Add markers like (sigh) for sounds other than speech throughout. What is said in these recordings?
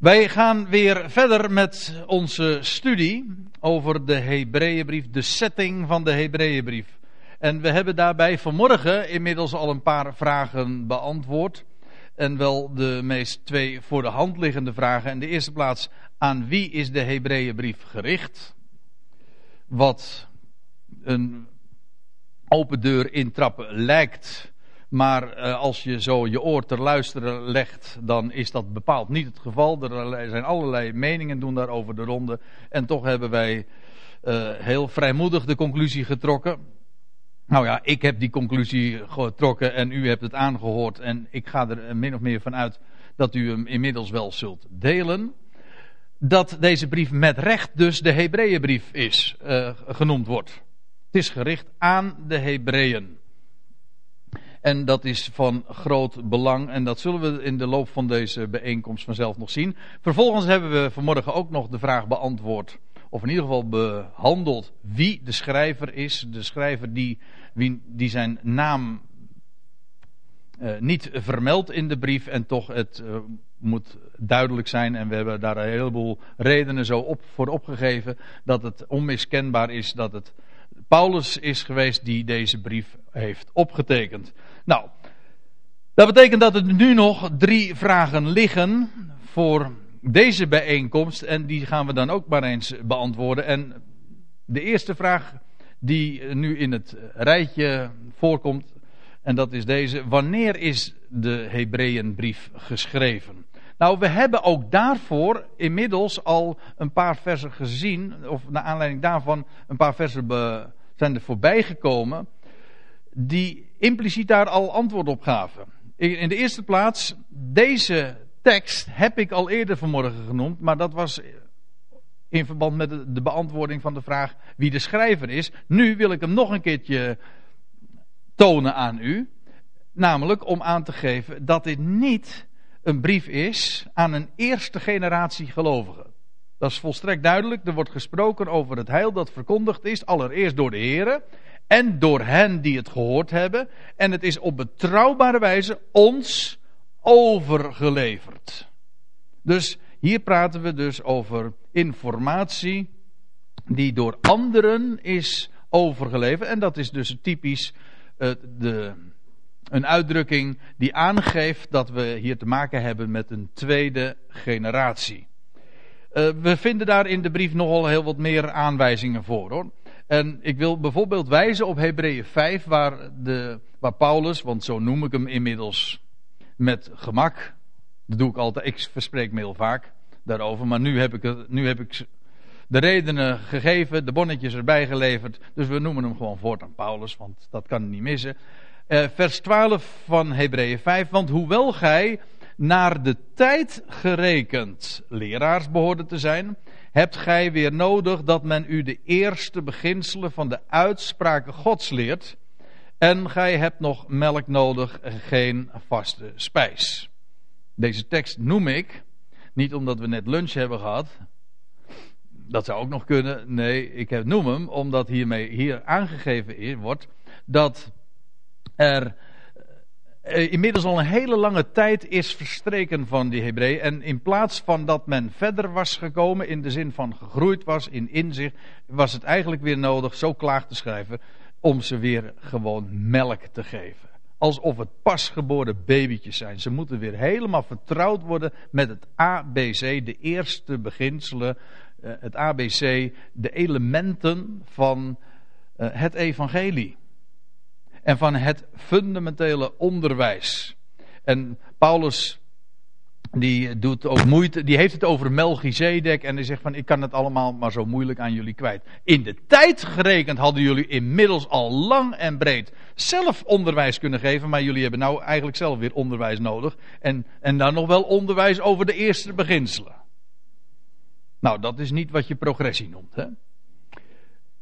Wij gaan weer verder met onze studie over de Hebreeënbrief, de setting van de Hebreeënbrief. En we hebben daarbij vanmorgen inmiddels al een paar vragen beantwoord. En wel de meest twee voor de hand liggende vragen. In de eerste plaats, aan wie is de Hebreeënbrief gericht? Wat een open deur intrappen lijkt maar uh, als je zo je oor ter luisteren legt, dan is dat bepaald niet het geval. Er zijn allerlei meningen doen daarover de ronde. En toch hebben wij uh, heel vrijmoedig de conclusie getrokken. Nou ja, ik heb die conclusie getrokken en u hebt het aangehoord. En ik ga er min of meer van uit dat u hem inmiddels wel zult delen. Dat deze brief met recht dus de Hebreeënbrief is, genoemd wordt. Het is gericht aan de Hebreeën. En dat is van groot belang. En dat zullen we in de loop van deze bijeenkomst vanzelf nog zien. Vervolgens hebben we vanmorgen ook nog de vraag beantwoord. Of in ieder geval behandeld wie de schrijver is. De schrijver die, die zijn naam uh, niet vermeldt in de brief. En toch het uh, moet duidelijk zijn. En we hebben daar een heleboel redenen zo op, voor opgegeven. Dat het onmiskenbaar is dat het Paulus is geweest die deze brief heeft opgetekend. Nou, dat betekent dat er nu nog drie vragen liggen voor deze bijeenkomst. En die gaan we dan ook maar eens beantwoorden. En de eerste vraag die nu in het rijtje voorkomt. En dat is deze. Wanneer is de Hebreeënbrief geschreven? Nou, we hebben ook daarvoor inmiddels al een paar versen gezien. Of naar aanleiding daarvan een paar versen zijn er voorbij gekomen die impliciet daar al antwoord op gaven. In de eerste plaats, deze tekst heb ik al eerder vanmorgen genoemd, maar dat was in verband met de beantwoording van de vraag wie de schrijver is. Nu wil ik hem nog een keertje tonen aan u. Namelijk om aan te geven dat dit niet een brief is aan een eerste generatie gelovigen. Dat is volstrekt duidelijk. Er wordt gesproken over het heil dat verkondigd is, allereerst door de Heren en door hen die het gehoord hebben. En het is op betrouwbare wijze ons overgeleverd. Dus hier praten we dus over informatie die door anderen is overgeleverd. En dat is dus typisch uh, de, een uitdrukking die aangeeft dat we hier te maken hebben met een tweede generatie. Uh, we vinden daar in de brief nogal heel wat meer aanwijzingen voor hoor. En ik wil bijvoorbeeld wijzen op Hebreeën 5, waar, de, waar Paulus, want zo noem ik hem inmiddels met gemak. Dat doe ik altijd, ik verspreek me heel vaak daarover, maar nu heb ik, nu heb ik de redenen gegeven, de bonnetjes erbij geleverd. Dus we noemen hem gewoon voortaan Paulus, want dat kan niet missen. Uh, vers 12 van Hebreeën 5, want hoewel gij naar de tijd gerekend leraars behoorde te zijn, hebt gij weer nodig dat men u de eerste beginselen van de uitspraken Gods leert. En gij hebt nog melk nodig, geen vaste spijs. Deze tekst noem ik, niet omdat we net lunch hebben gehad. Dat zou ook nog kunnen. Nee, ik noem hem omdat hiermee hier aangegeven wordt dat er inmiddels al een hele lange tijd is verstreken van die Hebreeën. En in plaats van dat men verder was gekomen, in de zin van gegroeid was in inzicht, was het eigenlijk weer nodig, zo klaagt de schrijver, om ze weer gewoon melk te geven. Alsof het pasgeboren babytjes zijn. Ze moeten weer helemaal vertrouwd worden met het ABC, de eerste beginselen, uh, het ABC, de elementen van uh, het evangelie en van het fundamentele onderwijs. En Paulus die doet ook moeite, die heeft het over Melchizedek en die zegt van ik kan het allemaal maar zo moeilijk aan jullie kwijt. In de tijd gerekend hadden jullie inmiddels al lang en breed zelf onderwijs kunnen geven, maar jullie hebben nou eigenlijk zelf weer onderwijs nodig en, en dan nog wel onderwijs over de eerste beginselen. Nou, dat is niet wat je progressie noemt, hè?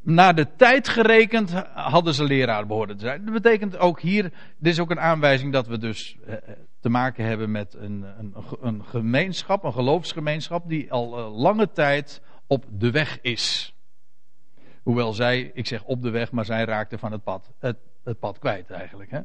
Naar de tijd gerekend hadden ze leraar behoorden te zijn. Dat betekent ook hier, dit is ook een aanwijzing dat we dus eh, eh, te maken hebben met een, een, een gemeenschap, een geloofsgemeenschap die al uh, lange tijd op de weg is. Hoewel zij, ik zeg op de weg, maar zij raakte van het pad, het, het pad kwijt eigenlijk. Hè?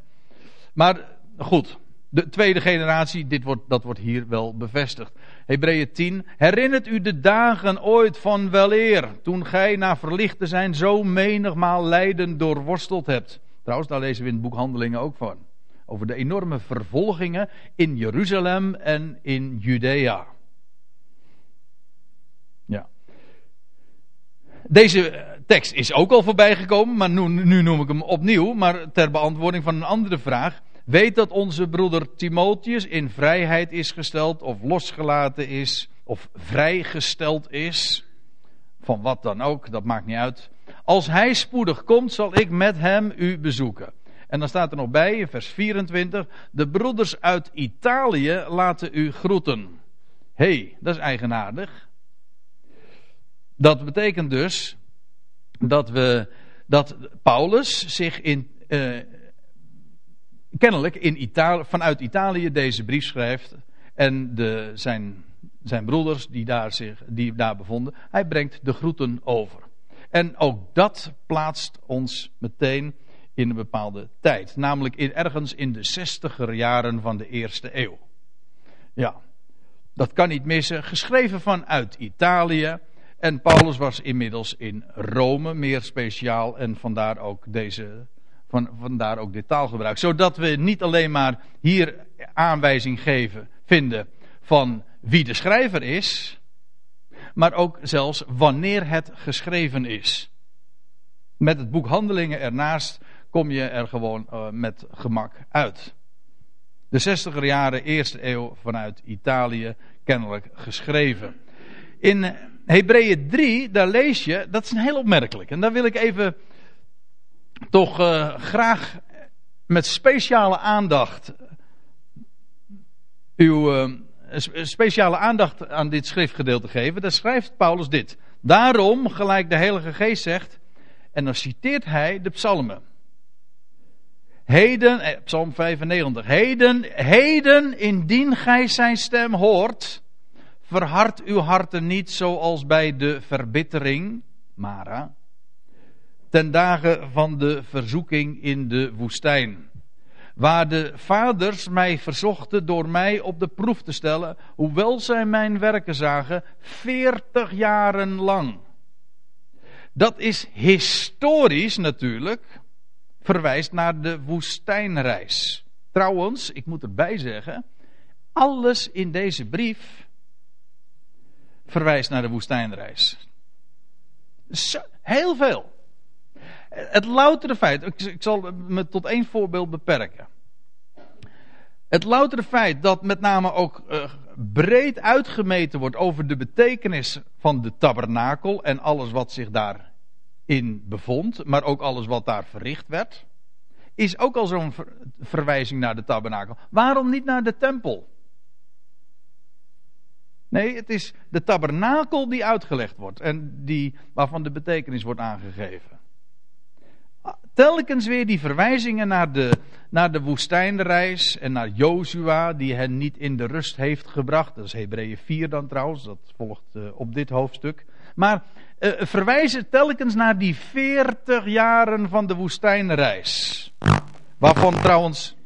Maar goed, De tweede generatie, dit wordt, dat wordt hier wel bevestigd. Hebreeën 10. Herinnert u de dagen ooit van weleer, toen gij na verlicht te zijn zo menigmaal lijden doorworsteld hebt. Trouwens, daar lezen we in het boek Handelingen ook van. Over de enorme vervolgingen in Jeruzalem en in Judea. Ja. Deze tekst is ook al voorbij gekomen, maar nu, nu noem ik hem opnieuw, maar ter beantwoording van een andere vraag. Weet dat onze broeder Timotheus in vrijheid is gesteld, of losgelaten is, of vrijgesteld is. Van wat dan ook, dat maakt niet uit. Als hij spoedig komt, zal ik met hem u bezoeken. En dan staat er nog bij, in vers 24, de broeders uit Italië laten u groeten. Hey, dat is eigenaardig. Dat betekent dus dat, we, dat Paulus zich in, uh, kennelijk in Italië, vanuit Italië deze brief schrijft. En de, zijn, zijn broeders die daar, zich, die daar bevonden, hij brengt de groeten over. En ook dat plaatst ons meteen in een bepaalde tijd. Namelijk in, ergens in de zestiger jaren van de eerste eeuw. Ja, dat kan niet missen. Geschreven vanuit Italië. En Paulus was inmiddels in Rome, meer speciaal. En vandaar ook deze van, vandaar ook dit taalgebruik. Zodat we niet alleen maar hier aanwijzing geven, vinden van wie de schrijver is, maar ook zelfs wanneer het geschreven is. Met het boek Handelingen ernaast kom je er gewoon uh, met gemak uit. De zestiger jaren, eerste eeuw vanuit Italië, kennelijk geschreven. In Hebreeën 3, daar lees je, dat is heel opmerkelijk. En daar wil ik even toch uh, graag met speciale aandacht uw uh, speciale aandacht aan dit schriftgedeelte geven. Daar schrijft Paulus dit. Daarom, gelijk de Heilige Geest zegt, en dan citeert hij de psalmen. Heden, eh, psalm 95, heden, heden, indien gij zijn stem hoort, verhard uw harten niet zoals bij de verbittering, Mara, ten dagen van de verzoeking in de woestijn. Waar de vaders mij verzochten door mij op de proef te stellen, hoewel zij mijn werken zagen, veertig jaren lang. Dat is historisch natuurlijk, verwijst naar de woestijnreis. Trouwens, ik moet erbij zeggen, alles in deze brief verwijst naar de woestijnreis. Heel veel. Het loutere feit, ik zal me tot één voorbeeld beperken. Het loutere feit dat met name ook uh, breed uitgemeten wordt over de betekenis van de tabernakel en alles wat zich daarin bevond, maar ook alles wat daar verricht werd, is ook al zo'n ver verwijzing naar de tabernakel. Waarom niet naar de tempel? Nee, het is de tabernakel die uitgelegd wordt en die, waarvan de betekenis wordt aangegeven telkens weer die verwijzingen naar de, naar de woestijnreis en naar Jozua, die hen niet in de rust heeft gebracht. Dat is Hebreeën 4 dan trouwens, dat volgt uh, op dit hoofdstuk. Maar uh, verwijzen telkens naar die 40 jaren van de woestijnreis. Waarvan trouwens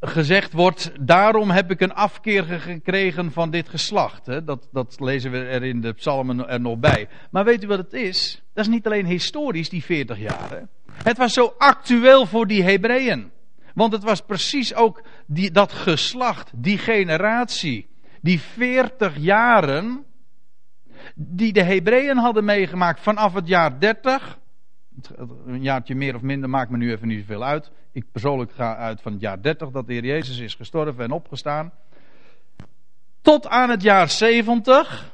gezegd wordt, daarom heb ik een afkeer gekregen van dit geslacht. Dat, dat lezen we er in de psalmen er nog bij. Maar weet u wat het is? Dat is niet alleen historisch, die 40 jaren. Het was zo actueel voor die Hebreeën. Want het was precies ook die, dat geslacht, die generatie, die 40 jaren, die de Hebreeën hadden meegemaakt vanaf het jaar 30 een jaartje meer of minder maakt me nu even niet zoveel uit. Ik persoonlijk ga uit van het jaar 30 dat de Heer Jezus is gestorven en opgestaan. Tot aan het jaar 70.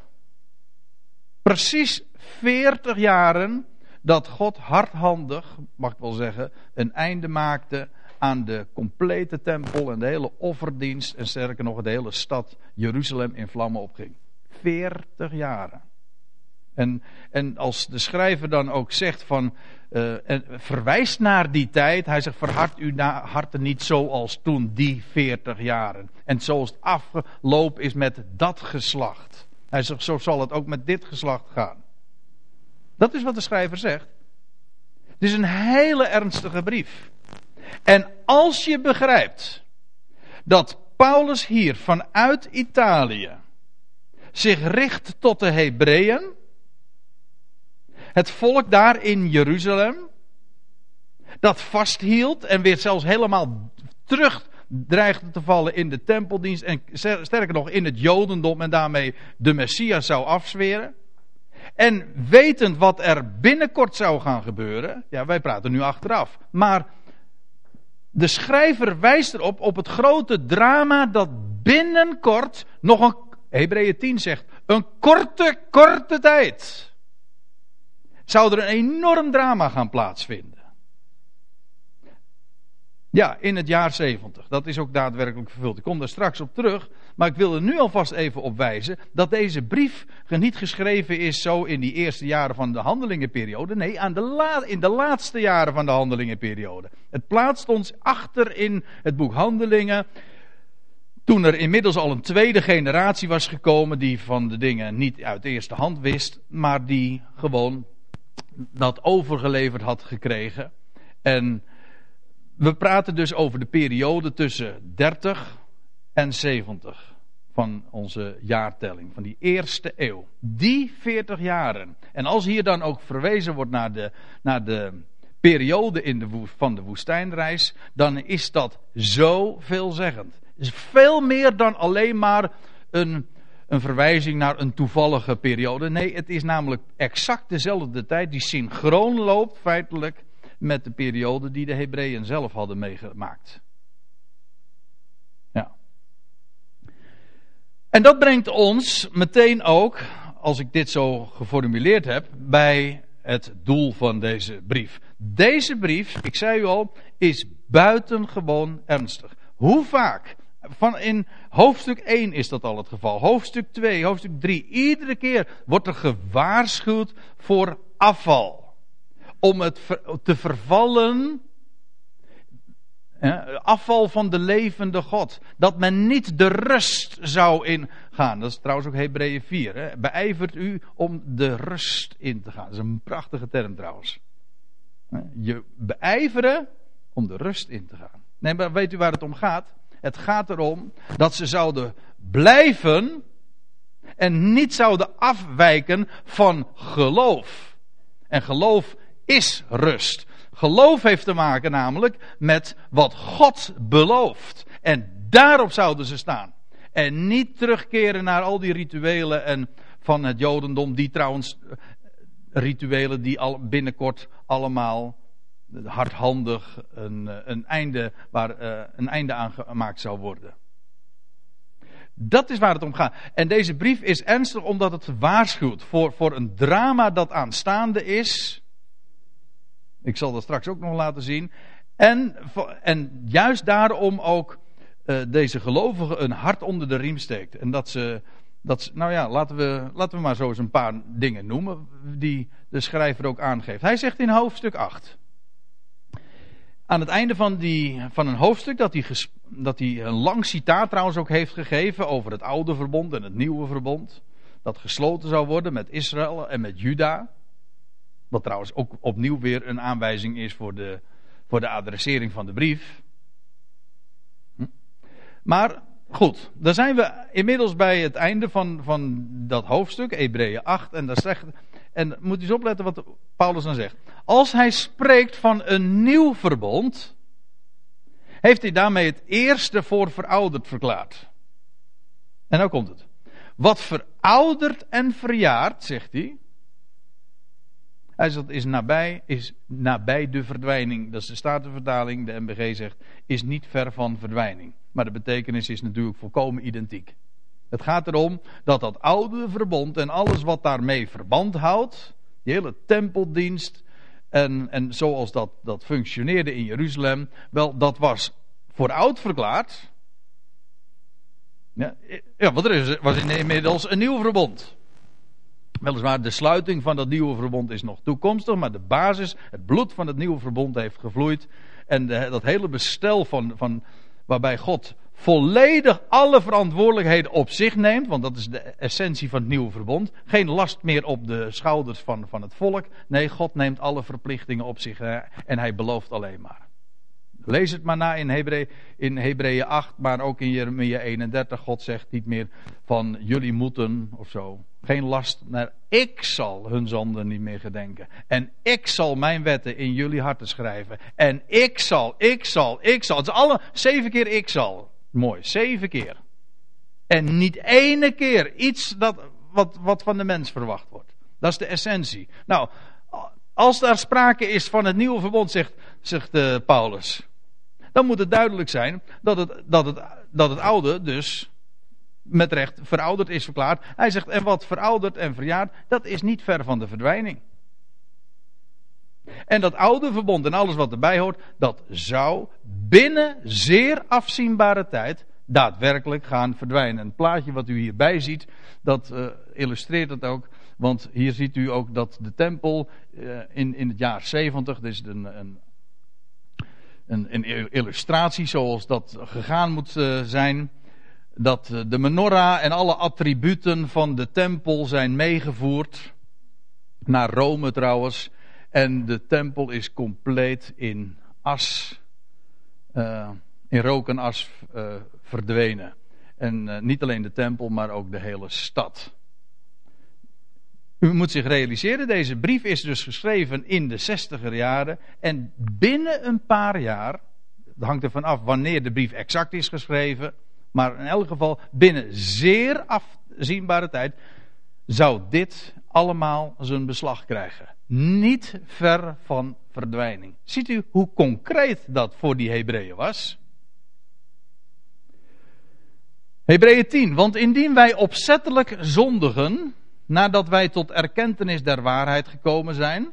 Precies 40 jaren dat God hardhandig, mag ik wel zeggen, een einde maakte aan de complete tempel en de hele offerdienst en sterker nog de hele stad Jeruzalem in vlammen opging. 40 jaren. En, en als de schrijver dan ook zegt van, uh, en verwijst naar die tijd, hij zegt verhard uw harten niet zoals toen die 40 jaren. En zoals het afgelopen is met dat geslacht. Hij zegt zo zal het ook met dit geslacht gaan. Dat is wat de schrijver zegt. Het is een hele ernstige brief. En als je begrijpt dat Paulus hier vanuit Italië zich richt tot de Hebreeën, het volk daar in Jeruzalem, dat vasthield en weer zelfs helemaal terug dreigde te vallen in de tempeldienst en sterker nog in het Jodendom en daarmee de Messias zou afzweren. En wetend wat er binnenkort zou gaan gebeuren, ja wij praten nu achteraf, maar de schrijver wijst erop op het grote drama dat binnenkort nog een, Hebreeën 10 zegt, een korte, korte tijd zou er een enorm drama gaan plaatsvinden. Ja, in het jaar 70. Dat is ook daadwerkelijk vervuld. Ik kom daar straks op terug. Maar ik wil er nu alvast even op wijzen dat deze brief niet geschreven is zo in die eerste jaren van de handelingenperiode. Nee, aan de in de laatste jaren van de handelingenperiode. Het plaatst ons achter in het boek Handelingen. Toen er inmiddels al een tweede generatie was gekomen die van de dingen niet uit eerste hand wist, maar die gewoon dat overgeleverd had gekregen. En we praten dus over de periode tussen 30 en 70 van onze jaartelling, van die eerste eeuw. Die 40 jaren. En als hier dan ook verwezen wordt naar de, naar de periode in de, van de woestijnreis, dan is dat zo veelzeggend. Is veel meer dan alleen maar een, een verwijzing naar een toevallige periode. Nee, het is namelijk exact dezelfde tijd die synchroon loopt feitelijk met de periode die de Hebreeën zelf hadden meegemaakt. Ja. En dat brengt ons meteen ook, als ik dit zo geformuleerd heb, bij het doel van deze brief. Deze brief, ik zei u al, is buitengewoon ernstig. Hoe vaak? Van in hoofdstuk 1 is dat al het geval. Hoofdstuk 2, hoofdstuk 3. Iedere keer wordt er gewaarschuwd voor afval om het te vervallen. Afval van de levende God. Dat men niet de rust zou ingaan. Dat is trouwens ook Hebreeën 4. Hè. Beijvert u om de rust in te gaan. Dat is een prachtige term trouwens. Je beijveren om de rust in te gaan. Nee, maar weet u waar het om gaat? Het gaat erom dat ze zouden blijven en niet zouden afwijken van geloof. En geloof is rust. Geloof heeft te maken namelijk met wat God belooft. En daarop zouden ze staan. En niet terugkeren naar al die rituelen en van het Jodendom, die trouwens eh, rituelen die al binnenkort allemaal hardhandig een, eh, een einde, waar uh, een einde aan gemaakt zou worden. Dat is waar het om gaat. En deze brief is ernstig omdat het waarschuwt voor, voor een drama dat aanstaande is. Ik zal dat straks ook nog laten zien. En, en juist daarom ook uh, deze gelovigen een hart onder de riem steekt. En dat ze, dat nou ja, laten we, laten we maar zo eens een paar dingen noemen die de schrijver ook aangeeft. Hij zegt in hoofdstuk 8. Aan het einde van, die, van een hoofdstuk dat hij, dat hij een lang citaat trouwens ook heeft gegeven over het oude verbond en het nieuwe verbond. Dat gesloten zou worden met Israël en met Juda. Wat trouwens ook opnieuw weer een aanwijzing is voor de, voor de adressering van de brief. Hm? Maar goed, dan zijn we inmiddels bij het einde van, van dat hoofdstuk, Hebreeën 8. En, daar zegt, en moet u eens opletten wat Paulus dan zegt. Als hij spreekt van een nieuw verbond, heeft hij daarmee het eerste voor verouderd verklaard. En nou komt het. Wat verouderd en verjaard, zegt hij, hij zegt, is nabij, is nabij de verdwijning. Dat is de Statenvertaling, de MBG zegt, is niet ver van verdwijning. Maar de betekenis is natuurlijk volkomen identiek. Het gaat erom dat dat oude verbond en alles wat daarmee verband houdt, die hele tempeldienst en, en zoals dat, dat functioneerde in Jeruzalem, wel, dat was voor oud verklaard. Ja, ja want er is, was inmiddels een nieuw verbond. Weliswaar, de sluiting van dat nieuwe verbond is nog toekomstig, maar de basis, het bloed van het nieuwe verbond heeft gevloeid. En dat hele bestel van, van, waarbij God volledig alle verantwoordelijkheden op zich neemt, want dat is de essentie van het nieuwe verbond. Geen last meer op de schouders van, van het volk. Nee, God neemt alle verplichtingen op zich en hij belooft alleen maar. Lees het maar na in, Hebree, in Hebreeën 8, maar ook in Jeremia 31. God zegt niet meer van jullie moeten of zo. Geen last, maar ik zal hun zonden niet meer gedenken. En ik zal mijn wetten in jullie harten schrijven. En ik zal, ik zal, ik zal. Het is alle zeven keer ik zal. Mooi, zeven keer. En niet ene keer iets dat, wat, wat van de mens verwacht wordt. Dat is de essentie. Nou, als daar sprake is van het nieuwe verbond, zegt, zegt uh, Paulus. Dan moet het duidelijk zijn dat het, dat, het, dat het oude dus met recht verouderd is verklaard. Hij zegt, en wat verouderd en verjaard, dat is niet ver van de verdwijning. En dat oude verbond en alles wat erbij hoort, dat zou binnen zeer afzienbare tijd daadwerkelijk gaan verdwijnen. Een plaatje wat u hierbij ziet, dat uh, illustreert het ook. Want hier ziet u ook dat de tempel uh, in, in het jaar 70, dit is een, een, een, illustratie zoals dat gegaan moet uh, zijn. Dat de menorah en alle attributen van de tempel zijn meegevoerd. Naar Rome trouwens. En de tempel is compleet in as. in rook en as verdwenen. En niet alleen de tempel, maar ook de hele stad. U moet zich realiseren, deze brief is dus geschreven in de zestiger jaren. En binnen een paar jaar, het hangt ervan af wanneer de brief exact is geschreven. Maar in elk geval, binnen zeer afzienbare tijd, zou dit allemaal zijn beslag krijgen. Niet ver van verdwijning. Ziet u hoe concreet dat voor die Hebreeën was? Hebreeën 10. Want indien wij opzettelijk zondigen, nadat wij tot erkentenis der waarheid gekomen zijn,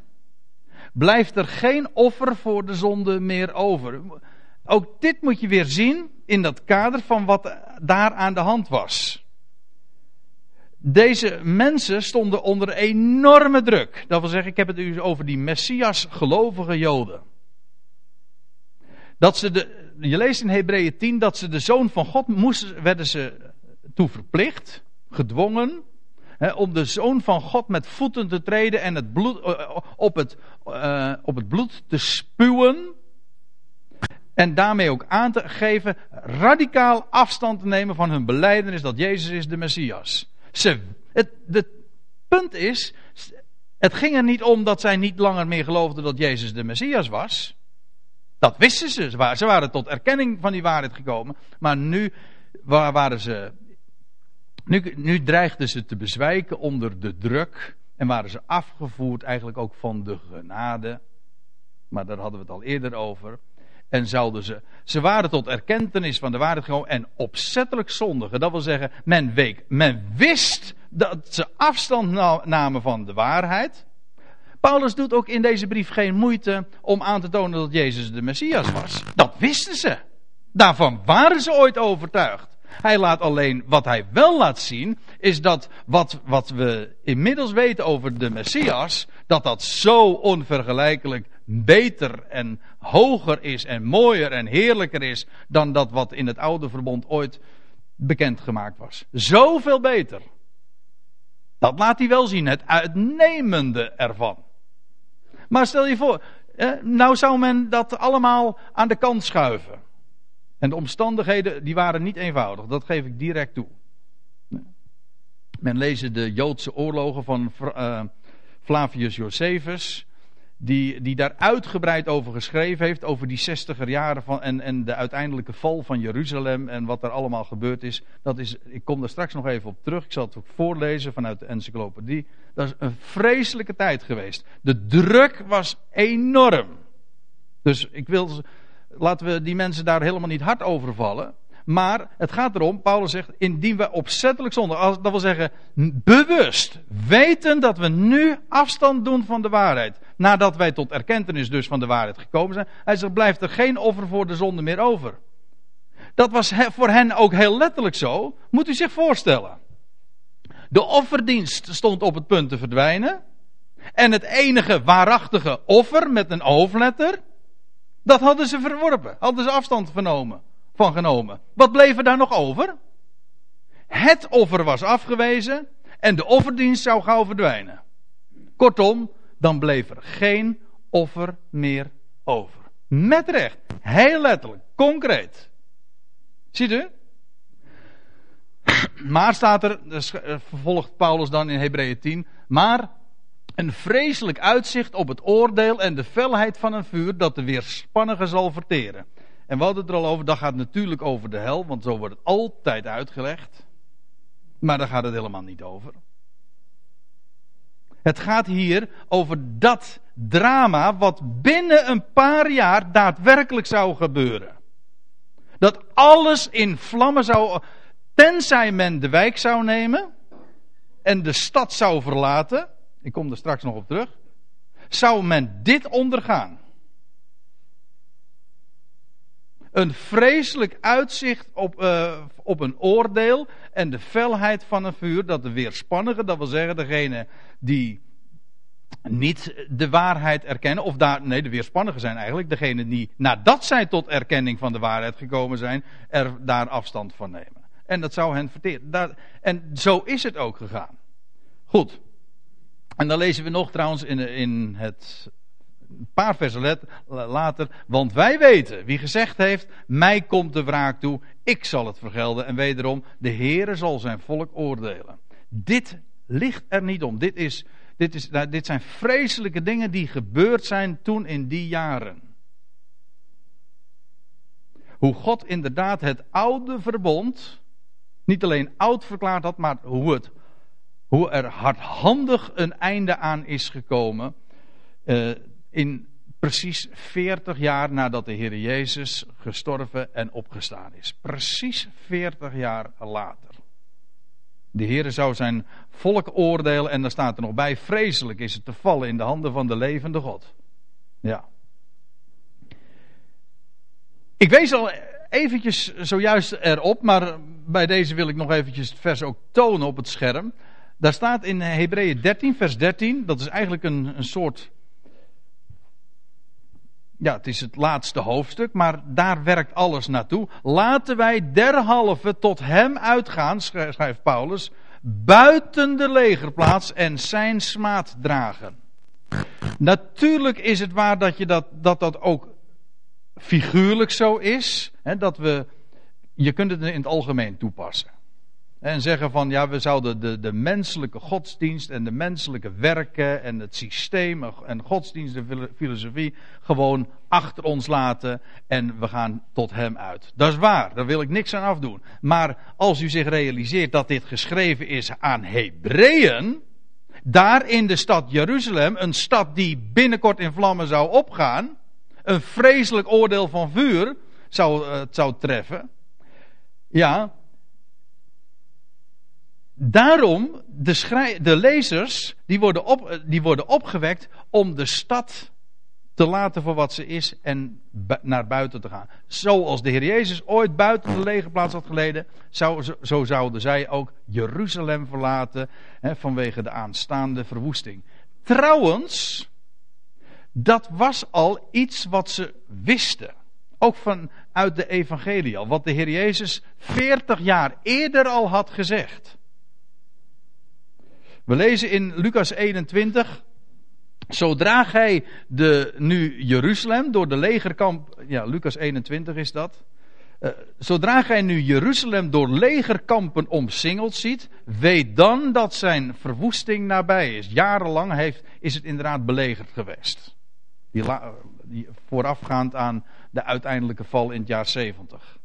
blijft er geen offer voor de zonde meer over. Ook dit moet je weer zien in dat kader van wat daar aan de hand was. Deze mensen stonden onder enorme druk. Dat wil zeggen, ik heb het u over die Messias gelovige Joden. Dat ze de, je leest in Hebreeën 10 dat ze de zoon van God moesten, werden ze toe verplicht, gedwongen, om de zoon van God met voeten te treden en het bloed, uh, op, het, uh, op het bloed te spuwen. En daarmee ook aan te geven, radicaal afstand te nemen van hun beleidenis dat Jezus is de Messias. Ze, het, het punt is, het ging er niet om dat zij niet langer meer geloofden dat Jezus de Messias was. Dat wisten ze. Ze waren tot erkenning van die waarheid gekomen. Maar nu waren ze. Nu, nu dreigden ze te bezwijken onder de druk. En waren ze afgevoerd eigenlijk ook van de genade. Maar daar hadden we het al eerder over. En zouden ze. Ze waren tot erkentenis van de waarheid gekomen. En opzettelijk zondigen. Dat wil zeggen, men, week, men wist dat ze afstand namen van de waarheid. Paulus doet ook in deze brief geen moeite om aan te tonen dat Jezus de Messias was. Dat wisten ze. Daarvan waren ze ooit overtuigd. Hij laat alleen, wat hij wel laat zien, is dat wat, wat we inmiddels weten over de Messias, dat dat zo onvergelijkelijk beter en hoger is en mooier en heerlijker is dan dat wat in het oude verbond ooit bekendgemaakt was. Zoveel beter. Dat laat hij wel zien, het uitnemende ervan. Maar stel je voor, nou zou men dat allemaal aan de kant schuiven. En de omstandigheden die waren niet eenvoudig, dat geef ik direct toe. Men lezen de Joodse oorlogen van uh, Flavius Josephus die, die daar uitgebreid over geschreven heeft, over die zestiger jaren van, en, en de uiteindelijke val van Jeruzalem en wat er allemaal gebeurd is. Dat is. Ik kom daar straks nog even op terug, ik zal het ook voorlezen vanuit de encyclopedie. Dat is een vreselijke tijd geweest. De druk was enorm. Dus ik wil, laten we die mensen daar helemaal niet hard over vallen. Maar het gaat erom, Paulus zegt, indien we opzettelijk zonder, dat wil zeggen bewust, weten dat we nu afstand doen van de waarheid. Nadat wij tot erkentenis dus van de waarheid gekomen zijn. Hij zegt, blijft er geen offer voor de zonde meer over. Dat was voor hen ook heel letterlijk zo. Moet u zich voorstellen. De offerdienst stond op het punt te verdwijnen. En het enige waarachtige offer met een hoofdletter, dat hadden ze verworpen. Hadden ze afstand genomen van genomen. Wat bleef er daar nog over? Het offer was afgewezen en de offerdienst zou gauw verdwijnen. Kortom, dan bleef er geen offer meer over. Met recht. Heel letterlijk. Concreet. Ziet u? Maar staat er, eh, vervolgt Paulus dan in Hebreeën 10, maar een vreselijk uitzicht op het oordeel en de felheid van een vuur dat de weerspannige zal verteren. En we hadden het er al over, dat gaat natuurlijk over de hel, want zo wordt het altijd uitgelegd. Maar daar gaat het helemaal niet over. Het gaat hier over dat drama wat binnen een paar jaar daadwerkelijk zou gebeuren. Dat alles in vlammen zou. Tenzij men de wijk zou nemen en de stad zou verlaten. Ik kom er straks nog op terug. Zou men dit ondergaan? Een vreselijk uitzicht op, uh, op een oordeel en de felheid van een vuur, dat de weerspannige, dat wil zeggen degene die niet de waarheid erkennen, of daar, nee, de weerspannigen zijn eigenlijk degene die nadat zij tot erkenning van de waarheid gekomen zijn, er daar afstand van nemen. En dat zou hen verteren. en zo is het ook gegaan. Goed. En dan lezen we nog trouwens in, in het een paar versen later. Want wij weten, wie gezegd heeft, mij komt de wraak toe, ik zal het vergelden. En wederom, de Heere zal zijn volk oordelen. Dit ligt er niet om. Dit, is, dit, is, nou, dit zijn vreselijke dingen die gebeurd zijn toen in die jaren. Hoe God inderdaad het oude verbond niet alleen oud verklaard had, maar hoe, het, hoe er hardhandig een einde aan is gekomen. Uh, in precies 40 jaar nadat de Heer Jezus gestorven en opgestaan is. Precies 40 jaar later. De Heer zou zijn volk oordelen en daar staat er nog bij: vreselijk is het te vallen in de handen van de levende God. Ja. Ik wees al eventjes zojuist erop, maar bij deze wil ik nog eventjes het vers ook tonen op het scherm. Daar staat in Hebreeën 13, vers 13, dat is eigenlijk een, een soort ja, het is het laatste hoofdstuk, maar daar werkt alles naartoe. Laten wij derhalve tot hem uitgaan, schrijft Paulus, buiten de legerplaats en zijn smaad dragen. Natuurlijk is het waar dat je dat, dat, dat ook figuurlijk zo is. Hè, dat we, je kunt het in het algemeen toepassen. En zeggen van ja, we zouden de, de menselijke godsdienst en de menselijke werken en het systeem en godsdienst en filosofie gewoon achter ons laten en we gaan tot hem uit. Dat is waar, daar wil ik niks aan afdoen. Maar als u zich realiseert dat dit geschreven is aan Hebreeën, daar in de stad Jeruzalem, een stad die binnenkort in vlammen zou opgaan, een vreselijk oordeel van vuur zou, uh, zou treffen. Ja, Daarom, de, de lezers, die worden, op, die worden opgewekt om de stad te laten voor wat ze is en naar buiten te gaan. Zoals de Heer Jezus ooit buiten de legerplaats had geleden, zo, zo zouden zij ook Jeruzalem verlaten hè, vanwege de aanstaande verwoesting. Trouwens, dat was al iets wat ze wisten. Ook vanuit de evangelie al. Wat de Heer Jezus 40 jaar eerder al had gezegd. We lezen in Lucas 21. Zodra gij de, nu Jeruzalem door de legerkamp. Ja, Lucas 21 is dat. Uh, zodra gij nu Jeruzalem door legerkampen omsingeld ziet, weet dan dat zijn verwoesting nabij is. Jarenlang heeft, is het inderdaad belegerd geweest. Die, voorafgaand aan de uiteindelijke val in het jaar 70.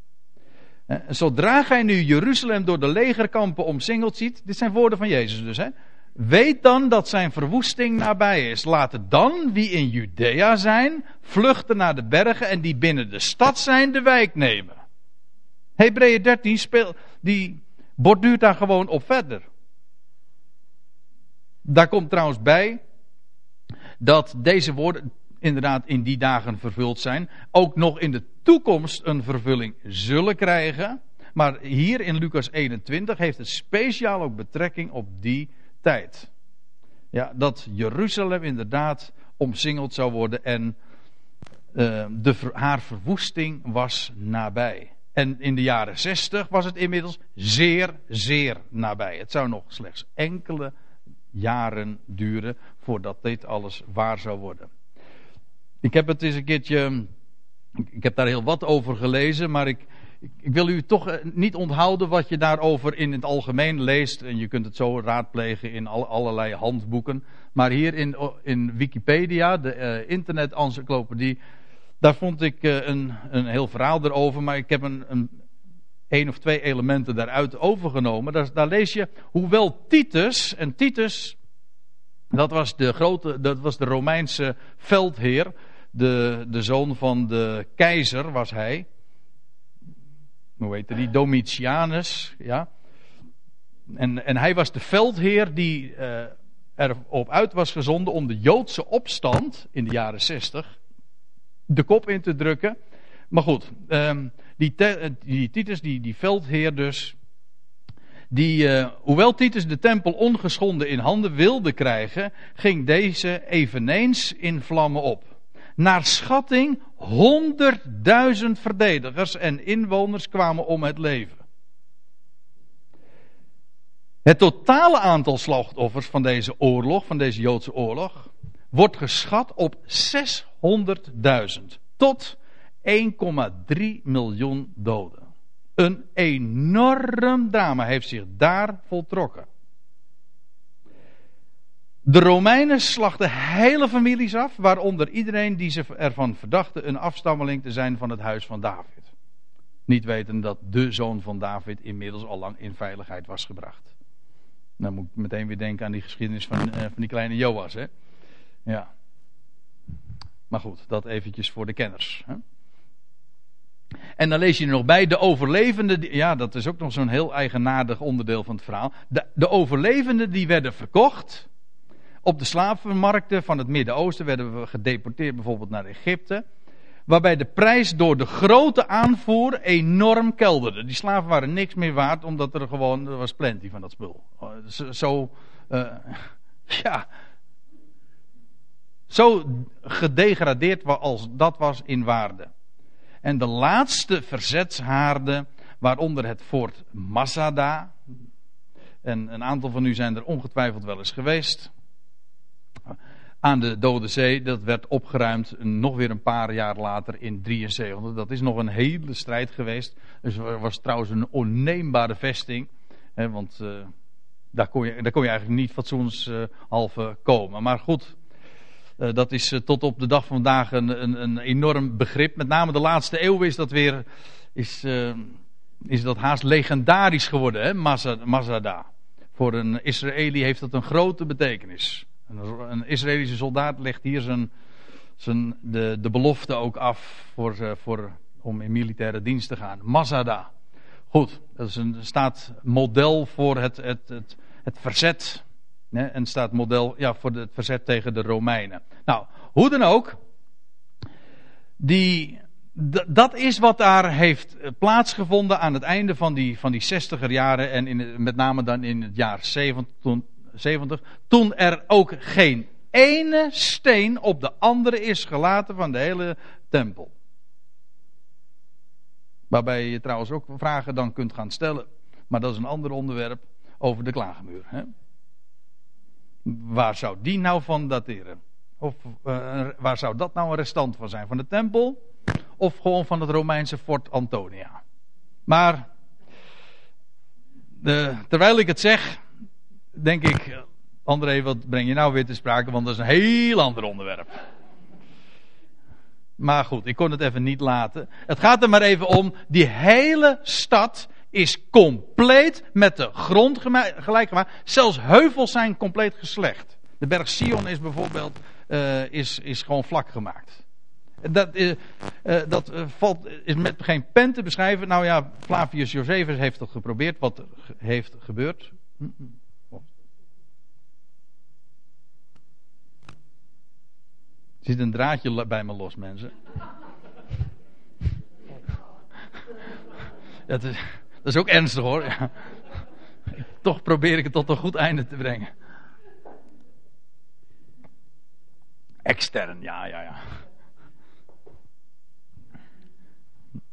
Uh, zodra gij nu Jeruzalem door de legerkampen omsingeld ziet, dit zijn woorden van Jezus dus, hè. Weet dan dat zijn verwoesting nabij is. Laten dan wie in Judea zijn, vluchten naar de bergen en die binnen de stad zijn, de wijk nemen. Hebreeën 13 speelt, die borduurt daar gewoon op verder. Daar komt trouwens bij dat deze woorden inderdaad in die dagen vervuld zijn, ook nog in de toekomst een vervulling zullen krijgen. Maar hier in Lucas 21 heeft het speciaal ook betrekking op die tijd. Ja, dat Jeruzalem inderdaad omsingeld zou worden en uh, de, haar verwoesting was nabij. En in de jaren 60 was het inmiddels zeer, zeer nabij. Het zou nog slechts enkele jaren duren voordat dit alles waar zou worden. Ik heb het eens een keertje Ik heb daar heel wat over gelezen, maar ik, ik wil u toch eh, niet onthouden wat je daarover in het algemeen leest. En je kunt het zo raadplegen in allerlei handboeken. Maar hier in, in Wikipedia, de uh, internet-encyclopedie, daar vond ik uh, een, een heel verhaal erover. Maar ik heb een, een, een of twee elementen daaruit overgenomen. Daar, daar lees je, hoewel Titus, en Titus, dat was de grote, dat was de Romeinse veldheer. De, de zoon van de keizer was hij hoe heette die, Domitianus, ja. En, en hij was de veldheer die uh, erop uit was gezonden om de Joodse opstand in de jaren 60 de kop in te drukken. Maar goed, um, die, die, Titus, die, die veldheer dus, die, uh, hoewel Titus de tempel ongeschonden in handen wilde krijgen, ging deze eveneens in vlammen op. Naar schatting 100.000 verdedigers en inwoners kwamen om het leven. Het totale aantal slachtoffers van deze oorlog, van deze Joodse oorlog, wordt geschat op 600.000 tot 1,3 miljoen doden. Een enorm drama heeft zich daar voltrokken. De Romeinen slachten hele families af, waaronder iedereen die ze ervan verdachten een afstammeling te zijn van het huis van David. Niet weten dat de zoon van David inmiddels al lang in veiligheid was gebracht. Dan moet ik meteen weer denken aan die geschiedenis van, uh, van die kleine Joas. Hè? Ja. Maar goed, dat eventjes voor de kenners. Hè? En dan lees je er nog bij, de overlevenden, ja dat is ook nog zo'n heel eigenaardig onderdeel van het verhaal. De, de overlevenden die werden verkocht op de slavenmarkten van het Midden-Oosten werden we gedeporteerd bijvoorbeeld naar Egypte. Waarbij de prijs door de grote aanvoer enorm kelderde. Die slaven waren niks meer waard, omdat er gewoon, er was plenty van dat spul. Zo, uh, (laughs) ja. Zo gedegradeerd als dat was in waarde. En de laatste verzetshaarden, waaronder het fort Masada. En een aantal van u zijn er ongetwijfeld wel eens geweest aan de Dode Zee. Dat werd opgeruimd nog weer een paar jaar later in 73. Dat is nog een hele strijd geweest. Dus er was trouwens een onneembare vesting. Hè, want uh, daar, kon je, daar kon je eigenlijk niet fatsoenshalve komen. Maar goed, uh, dat is uh, tot op de dag van vandaag een, een, een, enorm begrip. Met name de laatste eeuw is dat weer... Is, is dat haast legendarisch geworden, hè? Mazada. Voor een Israëli heeft dat een grote betekenis. Een Israëlische soldaat legt hier zijn, zijn, de, de belofte ook af voor, eh, voor, om in militaire dienst te gaan. Mazada. Goed, dat is een, staat model voor het, het, het, het verzet. Hè, en staat model ja, voor het verzet tegen de Romeinen. Nou, hoe dan ook. Die, dat is wat daar heeft eh, plaatsgevonden aan het einde van die, van die 60er jaren. En in, met name dan in het jaar 70, toen 70, toen er ook geen ene steen op de andere is gelaten van de hele tempel. Waarbij je trouwens ook vragen dan kunt gaan stellen. Maar dat is een ander onderwerp over de klaagmuur. Hè? Waar zou die nou van dateren? Of uh, waar zou dat nou een restant van zijn? Van de tempel? Of gewoon van het Romeinse Fort Antonia? Maar, de, terwijl ik het zeg, denk ik, André, wat breng je nou weer te sprake? Want dat is een heel ander onderwerp. Maar goed, ik kon het even niet laten. Het gaat er maar even om. Die hele stad is compleet met de grond gelijk gemaakt. Zelfs heuvels zijn compleet geslecht. De berg Sion is bijvoorbeeld uh, is, is gewoon vlak gemaakt. Dat, uh, uh, dat valt, is met geen pen te beschrijven. Nou ja, Flavius Josephus heeft dat geprobeerd. Wat er heeft gebeurd. Zit een draadje bij me los, mensen. Dat is, dat is ook ernstig hoor. Toch probeer ik het tot een goed einde te brengen. Extern, ja, ja, ja.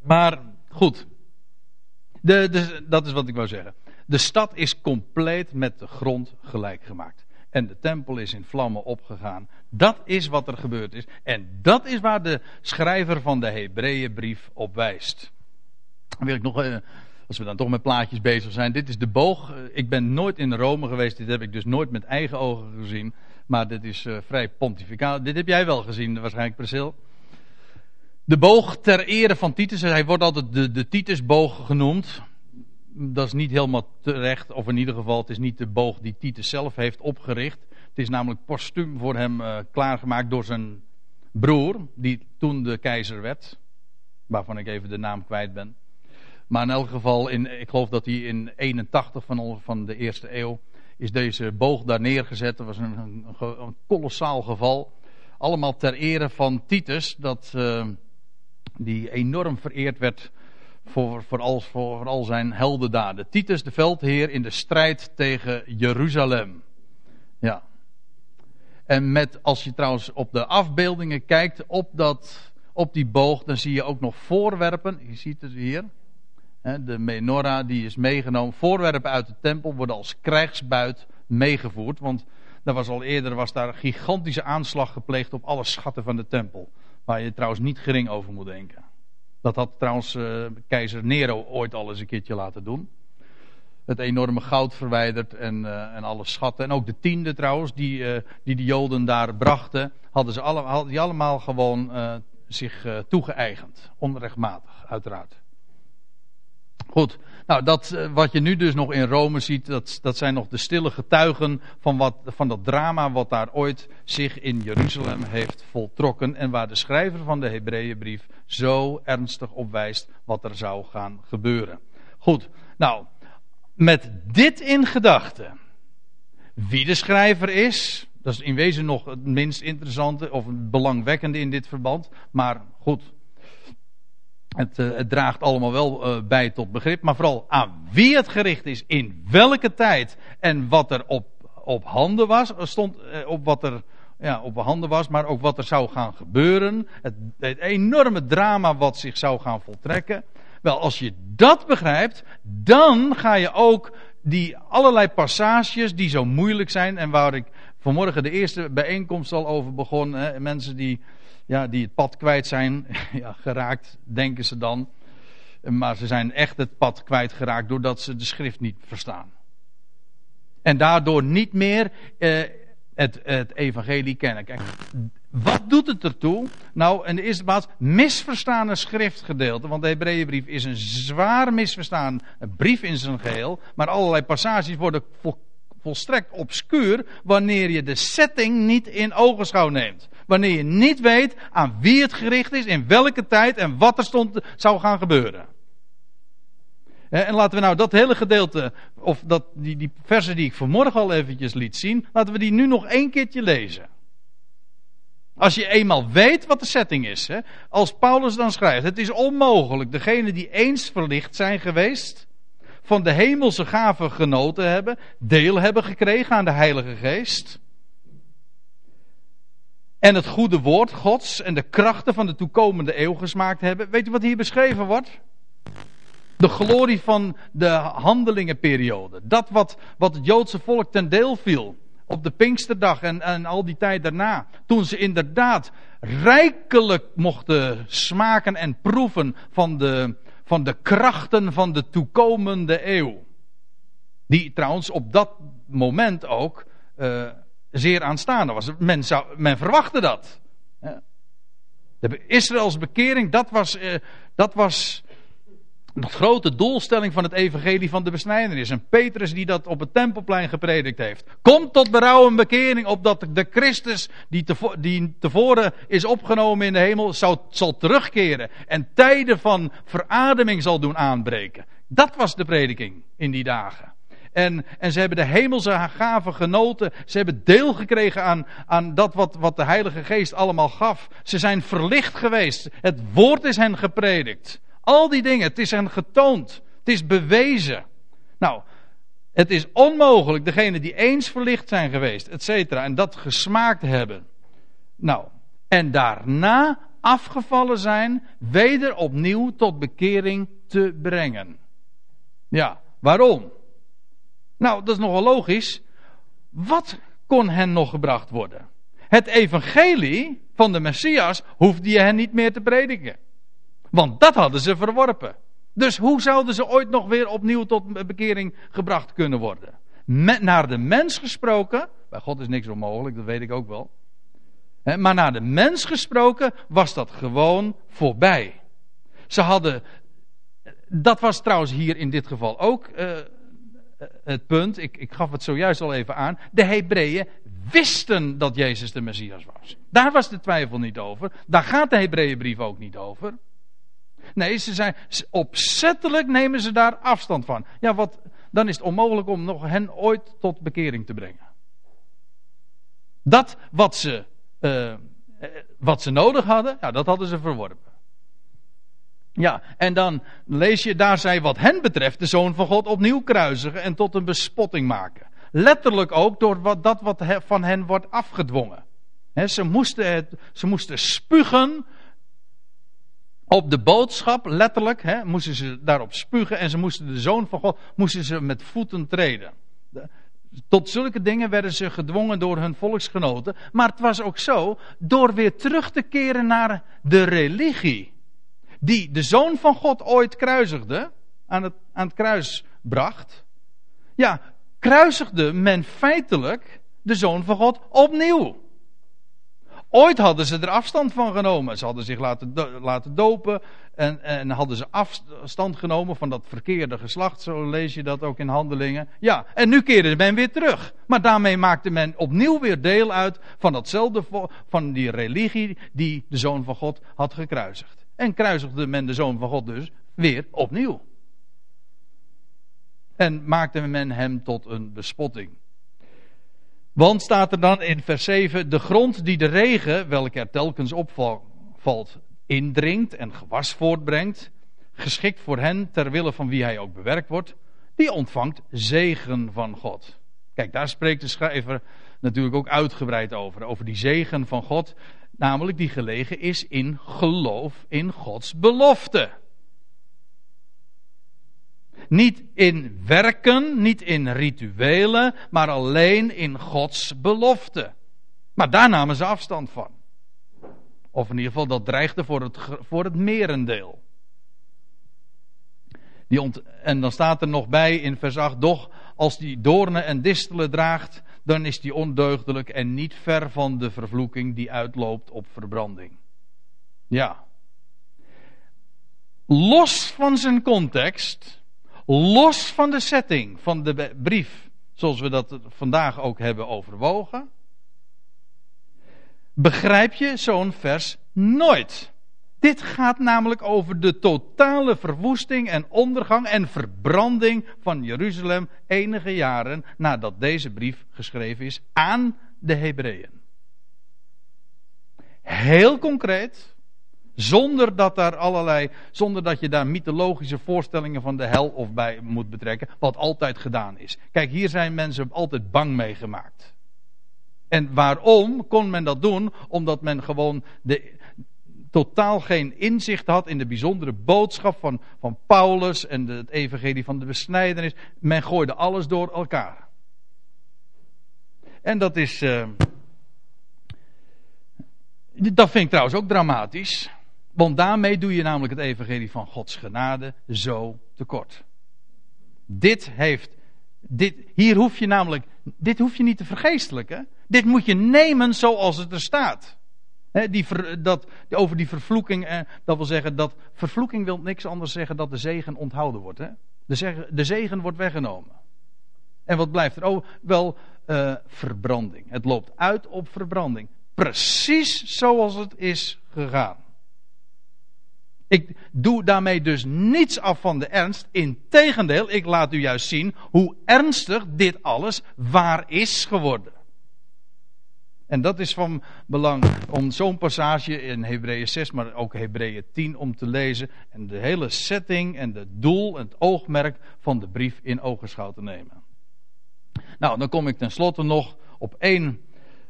Maar goed. De, dat is wat ik wou zeggen. De stad is compleet met de grond gelijk gemaakt. En de tempel is in vlammen opgegaan. Dat is wat er gebeurd is. En dat is waar de schrijver van de Hebreeënbrief op wijst. Dan wil ik nog, eh, als we dan toch met plaatjes bezig zijn. Dit is de boog. Ik ben nooit in Rome geweest. Dit heb ik dus nooit met eigen ogen gezien. Maar dit is uh, vrij pontificaal. Dit heb jij wel gezien, waarschijnlijk, Priscil. De boog ter ere van Titus. Hij wordt altijd de, de Titusboog genoemd. Dat is niet helemaal terecht, of in ieder geval, het is niet de boog die Titus zelf heeft opgericht. Het is namelijk postuum voor hem uh, klaargemaakt door zijn broer, die toen de keizer werd. Waarvan ik even de naam kwijt ben. Maar in elk geval, in, ik geloof dat hij in 81 van, van de eerste eeuw is deze boog daar neergezet. Dat was een, een, kolossaal geval. Allemaal ter ere van Titus, dat, uh, die enorm vereerd werd voor, voor, al, voor al zijn heldendaden. Titus, de veldheer in de strijd tegen Jeruzalem. Ja. En met, als je trouwens op de afbeeldingen kijkt, op, dat, op die boog, dan zie je ook nog voorwerpen. Je ziet het hier. De menorah die is meegenomen. Voorwerpen uit de tempel worden als krijgsbuit meegevoerd. Want daar was al eerder was daar een gigantische aanslag gepleegd op alle schatten van de tempel. Waar je trouwens niet gering over moet denken. Dat had trouwens uh, keizer Nero ooit al eens een keertje laten doen. Het enorme goud verwijderd en, uh, en alle schatten. En ook de tiende trouwens, die, uh, die de Joden daar brachten, hadden ze alle, hadden die allemaal gewoon zich toegeëigend. Onrechtmatig, uiteraard. Goed, nou dat eh, wat je nu dus nog in Rome ziet, dat, dat zijn nog de stille getuigen van, wat, van dat drama wat daar ooit zich in Jeruzalem heeft voltrokken. En waar de schrijver van de Hebreeënbrief zo ernstig op wijst wat er zou gaan gebeuren. Goed, nou, met dit in gedachten. Wie de schrijver is, dat is in wezen nog het minst interessante of belangwekkende in dit verband. Maar goed, het, uh, het, draagt allemaal wel uh, bij tot begrip, maar vooral aan wie het gericht is, in welke tijd en wat er op, op handen was, stond uh, op wat er ja, op handen was, maar ook wat er zou gaan gebeuren. Het, het enorme drama wat zich zou gaan voltrekken. Wel, als je dat begrijpt, dan ga je ook die allerlei passages die zo moeilijk zijn en waar ik vanmorgen de eerste bijeenkomst al over begon, hè, mensen die ja, die het pad kwijt zijn, (laughs) ja, geraakt, denken ze dan. Maar ze zijn echt het pad kwijtgeraakt doordat ze de schrift niet verstaan. En daardoor niet meer eh, het, het evangelie kennen. Kijk, wat doet het ertoe? Nou, in de eerste plaats misverstaande schriftgedeelte. Want de Hebreeënbrief is een zwaar misverstaan brief in zijn geheel. Maar allerlei passages worden volstrekt obscuur wanneer je de setting niet in ogenschouw neemt. Wanneer je niet weet aan wie het gericht is, in welke tijd en wat er stond, zou gaan gebeuren. En laten we nou dat hele gedeelte, of dat, die, die versen die ik vanmorgen al eventjes liet zien, laten we die nu nog één keertje lezen. Als je eenmaal weet wat de setting is, hè, als Paulus dan schrijft, het is onmogelijk, degenen die eens verlicht zijn geweest, van de hemelse gaven genoten hebben, deel hebben gekregen aan de Heilige Geest. En het goede woord Gods en de krachten van de toekomende eeuw gesmaakt hebben. Weet u wat hier beschreven wordt? De glorie van de handelingenperiode. Dat wat, wat het Joodse volk ten deel viel. Op de Pinksterdag en, en al die tijd daarna. Toen ze inderdaad rijkelijk mochten smaken en proeven van de, van de krachten van de toekomende eeuw. Die trouwens op dat moment ook uh, zeer aanstaande was. Men, zou, men verwachtte dat. De Israëls bekering, dat was, uh, dat was de grote doelstelling van het evangelie van de besnijdenis. En Petrus die dat op het tempelplein gepredikt heeft. Kom tot berouw en bekering, opdat de Christus die, die tevoren is opgenomen in de hemel, zal terugkeren. En tijden van verademing zal doen aanbreken. Dat was de prediking in die dagen. En, en ze hebben de hemelse gaven genoten. Ze hebben deel gekregen aan, aan dat wat, wat de Heilige Geest allemaal gaf. Ze zijn verlicht geweest. Het woord is hen gepredikt. Al die dingen, het is hen getoond. Het is bewezen. Nou, het is onmogelijk, degene die eens verlicht zijn geweest, et cetera, en dat gesmaakt hebben. Nou, en daarna afgevallen zijn, weder opnieuw tot bekering te brengen. Ja, waarom? Nou, dat is nogal logisch. Wat kon hen nog gebracht worden. Het evangelie van de Messias hoefde je hen niet meer te prediken. Want dat hadden ze verworpen. Dus hoe zouden ze ooit nog weer opnieuw tot bekering gebracht kunnen worden? Met, naar de mens gesproken, bij God is niks onmogelijk, dat weet ik ook wel. maar naar de mens gesproken was dat gewoon voorbij. Ze hadden, dat was trouwens hier in dit geval ook uh, het punt, ik, ik gaf het zojuist al even aan. De Hebreeën wisten dat Jezus de Messias was. Daar was de twijfel niet over. Daar gaat de Hebreeënbrief ook niet over. Nee, ze zijn opzettelijk nemen ze daar afstand van. Ja, wat, dan is het onmogelijk om nog hen ooit tot bekering te brengen. Dat wat ze, uh, wat ze nodig hadden, ja, dat hadden ze verworpen. Ja, en dan lees je, daar zij wat hen betreft de Zoon van God opnieuw kruisigen en tot een bespotting maken. Letterlijk ook door wat, dat wat van hen wordt afgedwongen. ze, moesten het, ze moesten spugen op de boodschap, letterlijk, moesten ze daarop spugen en ze moesten de Zoon van God, moesten ze met voeten treden. Tot zulke dingen werden ze gedwongen door hun volksgenoten. Maar het was ook zo, door weer terug te keren naar de religie die de zoon van God ooit kruisigde, aan het, aan het kruis bracht, ja, kruisigde men feitelijk de zoon van God opnieuw. Ooit hadden ze er afstand van genomen. Ze hadden zich laten, laten dopen en, en hadden ze afstand genomen van dat verkeerde geslacht. Zo lees je dat ook in handelingen. Ja, en nu keerde men weer terug. Maar daarmee maakte men opnieuw weer deel uit van datzelfde, van die religie die de Zoon van God had gekruisigd. En kruisigde men de Zoon van God dus weer opnieuw. En maakte men hem tot een bespotting. Want staat er dan in vers 7: De grond die de regen, welke er telkens opvalt, indringt en gewas voortbrengt, geschikt voor hen ter wille van wie hij ook bewerkt wordt, die ontvangt zegen van God. Kijk, daar spreekt de schrijver natuurlijk ook uitgebreid over. Over die zegen van God. Namelijk die gelegen is in geloof in Gods belofte. Niet in werken, niet in rituelen, maar alleen in Gods belofte. Maar daar namen ze afstand van. Of in ieder geval, dat dreigde voor het, voor het merendeel. Die en dan staat er nog bij in vers 8: Doch als die doornen en distelen draagt, dan is die ondeugdelijk en niet ver van de vervloeking die uitloopt op verbranding. Ja. Los van zijn context, los van de setting van de brief, zoals we dat vandaag ook hebben overwogen, begrijp je zo'n vers nooit. Dit gaat namelijk over de totale verwoesting en ondergang en verbranding van Jeruzalem enige jaren nadat deze brief geschreven is aan de Hebreeën. Heel concreet, zonder dat daar allerlei, zonder dat je daar mythologische voorstellingen van de hel of bij moet betrekken, wat altijd gedaan is. Kijk, hier zijn mensen altijd bang mee gemaakt. En waarom kon men dat doen? Omdat men gewoon de, totaal geen inzicht had in de bijzondere boodschap van, van Paulus en de, het evangelie van de besnijdenis. Men gooide alles door elkaar. En dat is. Uh, dat vind ik trouwens ook dramatisch. Want daarmee doe je namelijk het evangelie van Gods genade zo tekort. Dit heeft. Dit, hier hoef je namelijk. Dit hoef je niet te vergeestelijken. Dit moet je nemen zoals het er staat die over die vervloeking, eh, dat wil zeggen dat vervloeking wil niks anders zeggen dat de zegen onthouden wordt. Hè? De, zegen, de zegen wordt weggenomen. En wat blijft er? Oh, wel uh, verbranding. Het loopt uit op verbranding. Precies zoals het is gegaan. Ik doe daarmee dus niets af van de ernst. Integendeel, ik laat u juist zien hoe ernstig dit alles waar is geworden. En dat is van belang om zo'n passage in Hebreeën 6, maar ook Hebreeën 10 om te lezen. En de hele setting en het doel en het oogmerk van de brief in ogenschouw te nemen. Nou, dan kom ik tenslotte nog op één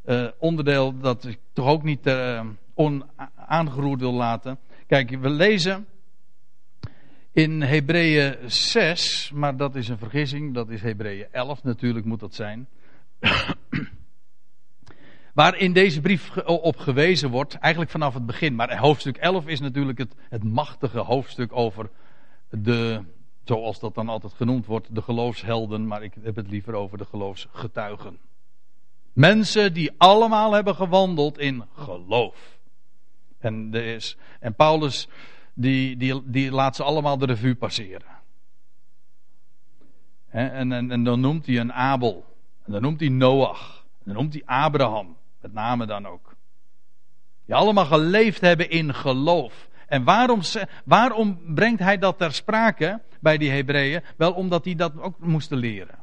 uh, onderdeel dat ik toch ook niet uh, onaangeroerd wil laten. Kijk, we lezen in Hebreeën 6, maar dat is een vergissing, dat is Hebreeën 11 natuurlijk moet dat zijn. (coughs) Waar in deze brief op gewezen wordt, eigenlijk vanaf het begin. Maar hoofdstuk 11 is natuurlijk het, het machtige hoofdstuk over de, zoals dat dan altijd genoemd wordt, de geloofshelden. Maar ik heb het liever over de geloofsgetuigen. Mensen die allemaal hebben gewandeld in geloof. En, er is, en Paulus, die, die, die laat ze allemaal de revue passeren. En, en, en dan noemt hij een Abel. En dan noemt hij Noach. En dan noemt hij Abraham. Met name dan ook. Die allemaal geleefd hebben in geloof. En waarom, waarom brengt hij dat ter sprake bij die Hebreeën? Wel omdat die dat ook moesten leren.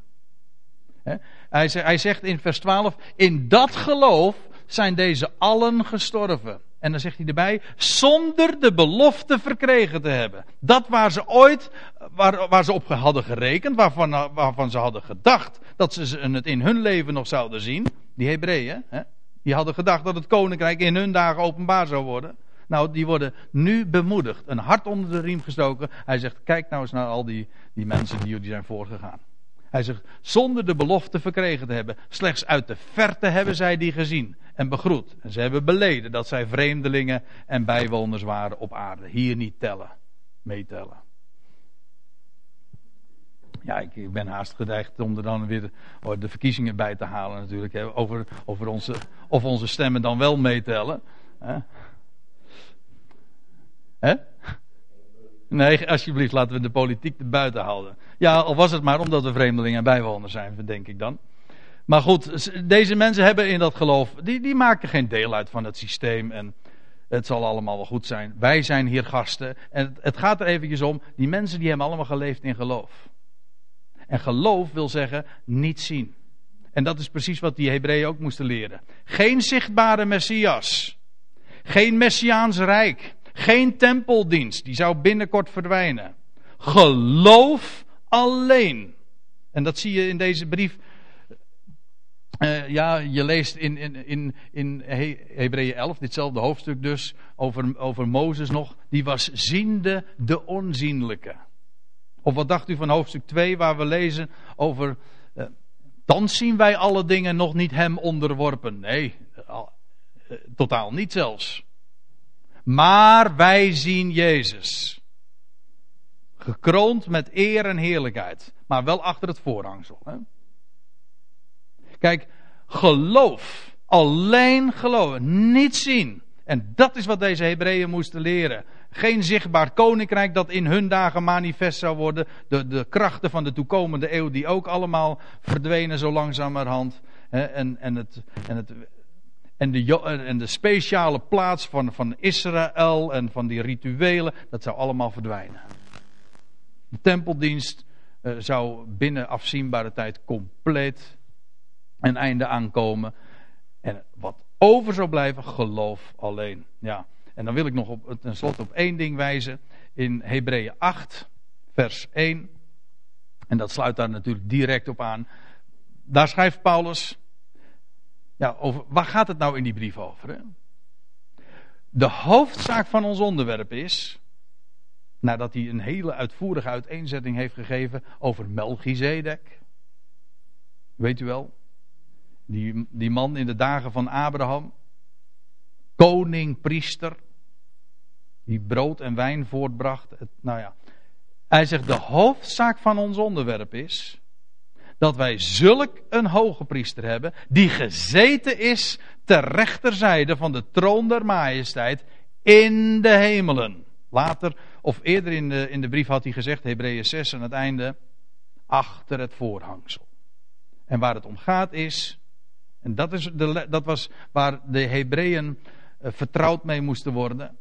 Hij, zegt in vers 12: In dat geloof zijn deze allen gestorven. En dan zegt hij erbij, zonder de belofte verkregen te hebben. Dat waar ze ooit, waar, waar ze op hadden gerekend, waarvan, waarvan ze hadden gedacht dat ze het in hun leven nog zouden zien. Die Hebreeën, die hadden gedacht dat het koninkrijk in hun dagen openbaar zou worden. Nou, die worden nu bemoedigd. Een hart onder de riem gestoken. Hij zegt, kijk nou eens naar al die, die mensen die jullie zijn voorgegaan. Hij zegt, zonder de belofte verkregen te hebben. Slechts uit de verte hebben zij die gezien en begroet. En ze hebben beleden dat zij vreemdelingen en bijwoners waren op aarde. Hier niet tellen, meetellen. Ja, ik, ben haast geneigd om er dan weer de verkiezingen bij te halen natuurlijk. Hè, over, over onze, of onze stemmen dan wel meetellen. Hè? Hè? Nee, alsjeblieft, laten we de politiek er buiten houden. Ja, al was het maar omdat we vreemdelingen en bijwoners zijn, denk ik dan. Maar goed, deze mensen hebben in dat geloof, die, die maken geen deel uit van het systeem en het zal allemaal wel goed zijn. Wij zijn hier gasten en het, het gaat er eventjes om, die mensen die hebben allemaal geleefd in geloof. En geloof wil zeggen niet zien. En dat is precies wat die Hebreeën ook moesten leren. Geen zichtbare Messias. Geen Messiaans Rijk. Geen tempeldienst. Die zou binnenkort verdwijnen. Geloof alleen. En dat zie je in deze brief uh, ja, je leest in, in, in, in Hebreeën 11, ditzelfde hoofdstuk dus, over, over Mozes nog. Die was ziende de onzienlijke. Of wat dacht u van hoofdstuk 2, waar we lezen over. Uh, dan zien wij alle dingen nog niet hem onderworpen. Nee, uh, totaal niet zelfs. Maar wij zien Jezus. Gekroond met eer en heerlijkheid. Maar wel achter het voorhangsel. Hè? Kijk, geloof. Alleen geloven. Niet zien. En dat is wat deze Hebreeën moesten leren. Geen zichtbaar koninkrijk dat in hun dagen manifest zou worden. De, de krachten van de toekomende eeuw die ook allemaal verdwenen zo langzamerhand. En, en, het, en, het, en, de, en de speciale plaats van, van Israël en van die rituelen, dat zou allemaal verdwijnen. De tempeldienst uh, zou binnen afzienbare tijd compleet een einde aankomen. En wat over zou blijven, geloof alleen. Ja. En dan wil ik nog op, tenslotte op één ding wijzen. In Hebreeën 8, vers 1. En dat sluit daar natuurlijk direct op aan. Daar schrijft Paulus. Ja, over, waar gaat het nou in die brief over? Hè? De hoofdzaak van ons onderwerp is. Nadat hij een hele uitvoerige uiteenzetting heeft gegeven over Melchizedek. Weet u wel? Die, die man in de dagen van Abraham. Koning, priester. Die brood en wijn voortbracht. Het, nou ja. Hij zegt: De hoofdzaak van ons onderwerp is. Dat wij zulk een hoge priester hebben. Die gezeten is ter rechterzijde van de troon der majesteit. In de hemelen. Later, of eerder in de, in de brief had hij gezegd, Hebreeën 6 aan het einde. Achter het voorhangsel. En waar het om gaat is en dat, is de, dat was waar de Hebreeën uh, vertrouwd mee moesten worden.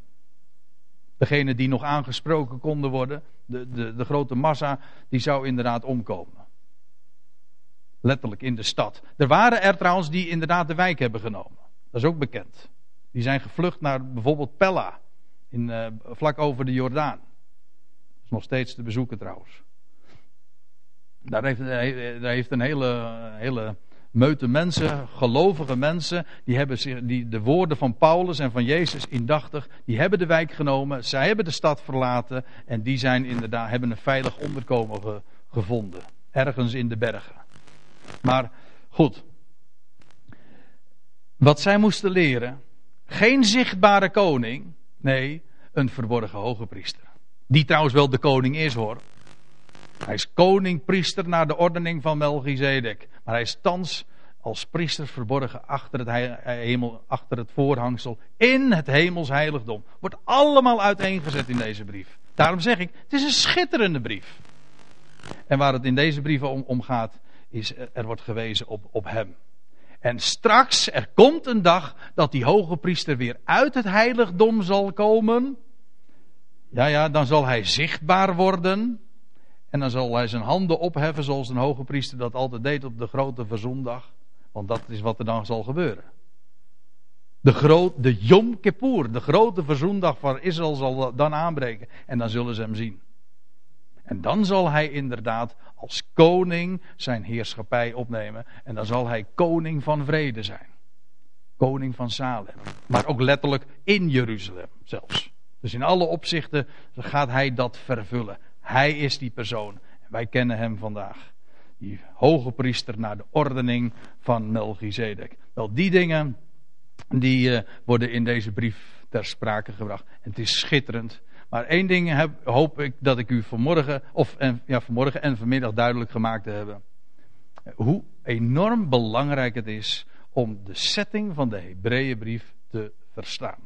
Degene die nog aangesproken konden worden, de, de, de grote massa, die zou inderdaad omkomen. Letterlijk in de stad. Er waren er trouwens die inderdaad de wijk hebben genomen. Dat is ook bekend. Die zijn gevlucht naar bijvoorbeeld Pella, in, uh, vlak over de Jordaan. Dat is nog steeds te bezoeken trouwens. Daar heeft, daar heeft een hele, hele meute mensen, gelovige mensen, die hebben zich, die, de woorden van Paulus en van Jezus indachtig, die hebben de wijk genomen, zij hebben de stad verlaten en die zijn inderdaad, hebben een veilig onderkomen gevonden. Ergens in de bergen. Maar goed. wat zij moesten leren. Geen zichtbare koning, nee, een verborgen hoge priester. Die trouwens wel de koning is hoor. Hij is koning, priester naar de ordening van Melchizedek. Maar hij is thans als priester verborgen achter het, hemel, achter het voorhangsel in het hemels heiligdom. Wordt allemaal uiteengezet in deze brief. Daarom zeg ik, het is een schitterende brief. En waar het in deze brieven om, om gaat, is er wordt gewezen op, op hem. En straks, er komt een dag dat die hoge priester weer uit het heiligdom zal komen. Ja, ja, dan zal hij zichtbaar worden. En dan zal hij zijn handen opheffen zoals een hoge priester dat altijd deed op de grote verzoendag. Want dat is wat er dan zal gebeuren. De, groot, de Yom Kippur, de grote verzoendag van Israël zal dan aanbreken. En dan zullen ze hem zien. En dan zal hij inderdaad als koning zijn heerschappij opnemen. En dan zal hij koning van vrede zijn. Koning van Salem. Maar ook letterlijk in Jeruzalem zelfs. Dus in alle opzichten gaat hij dat vervullen. Hij is die persoon. Wij kennen hem vandaag. Die hoge priester naar de ordening van Melchizedek. Wel, die dingen die uh, worden in deze brief ter sprake gebracht. En het is schitterend. Maar één ding hoop ik dat ik u vanmorgen, of en, ja, vanmorgen en vanmiddag duidelijk gemaakt te hebben. Hoe enorm belangrijk het is om de setting van de Hebreeënbrief te verstaan.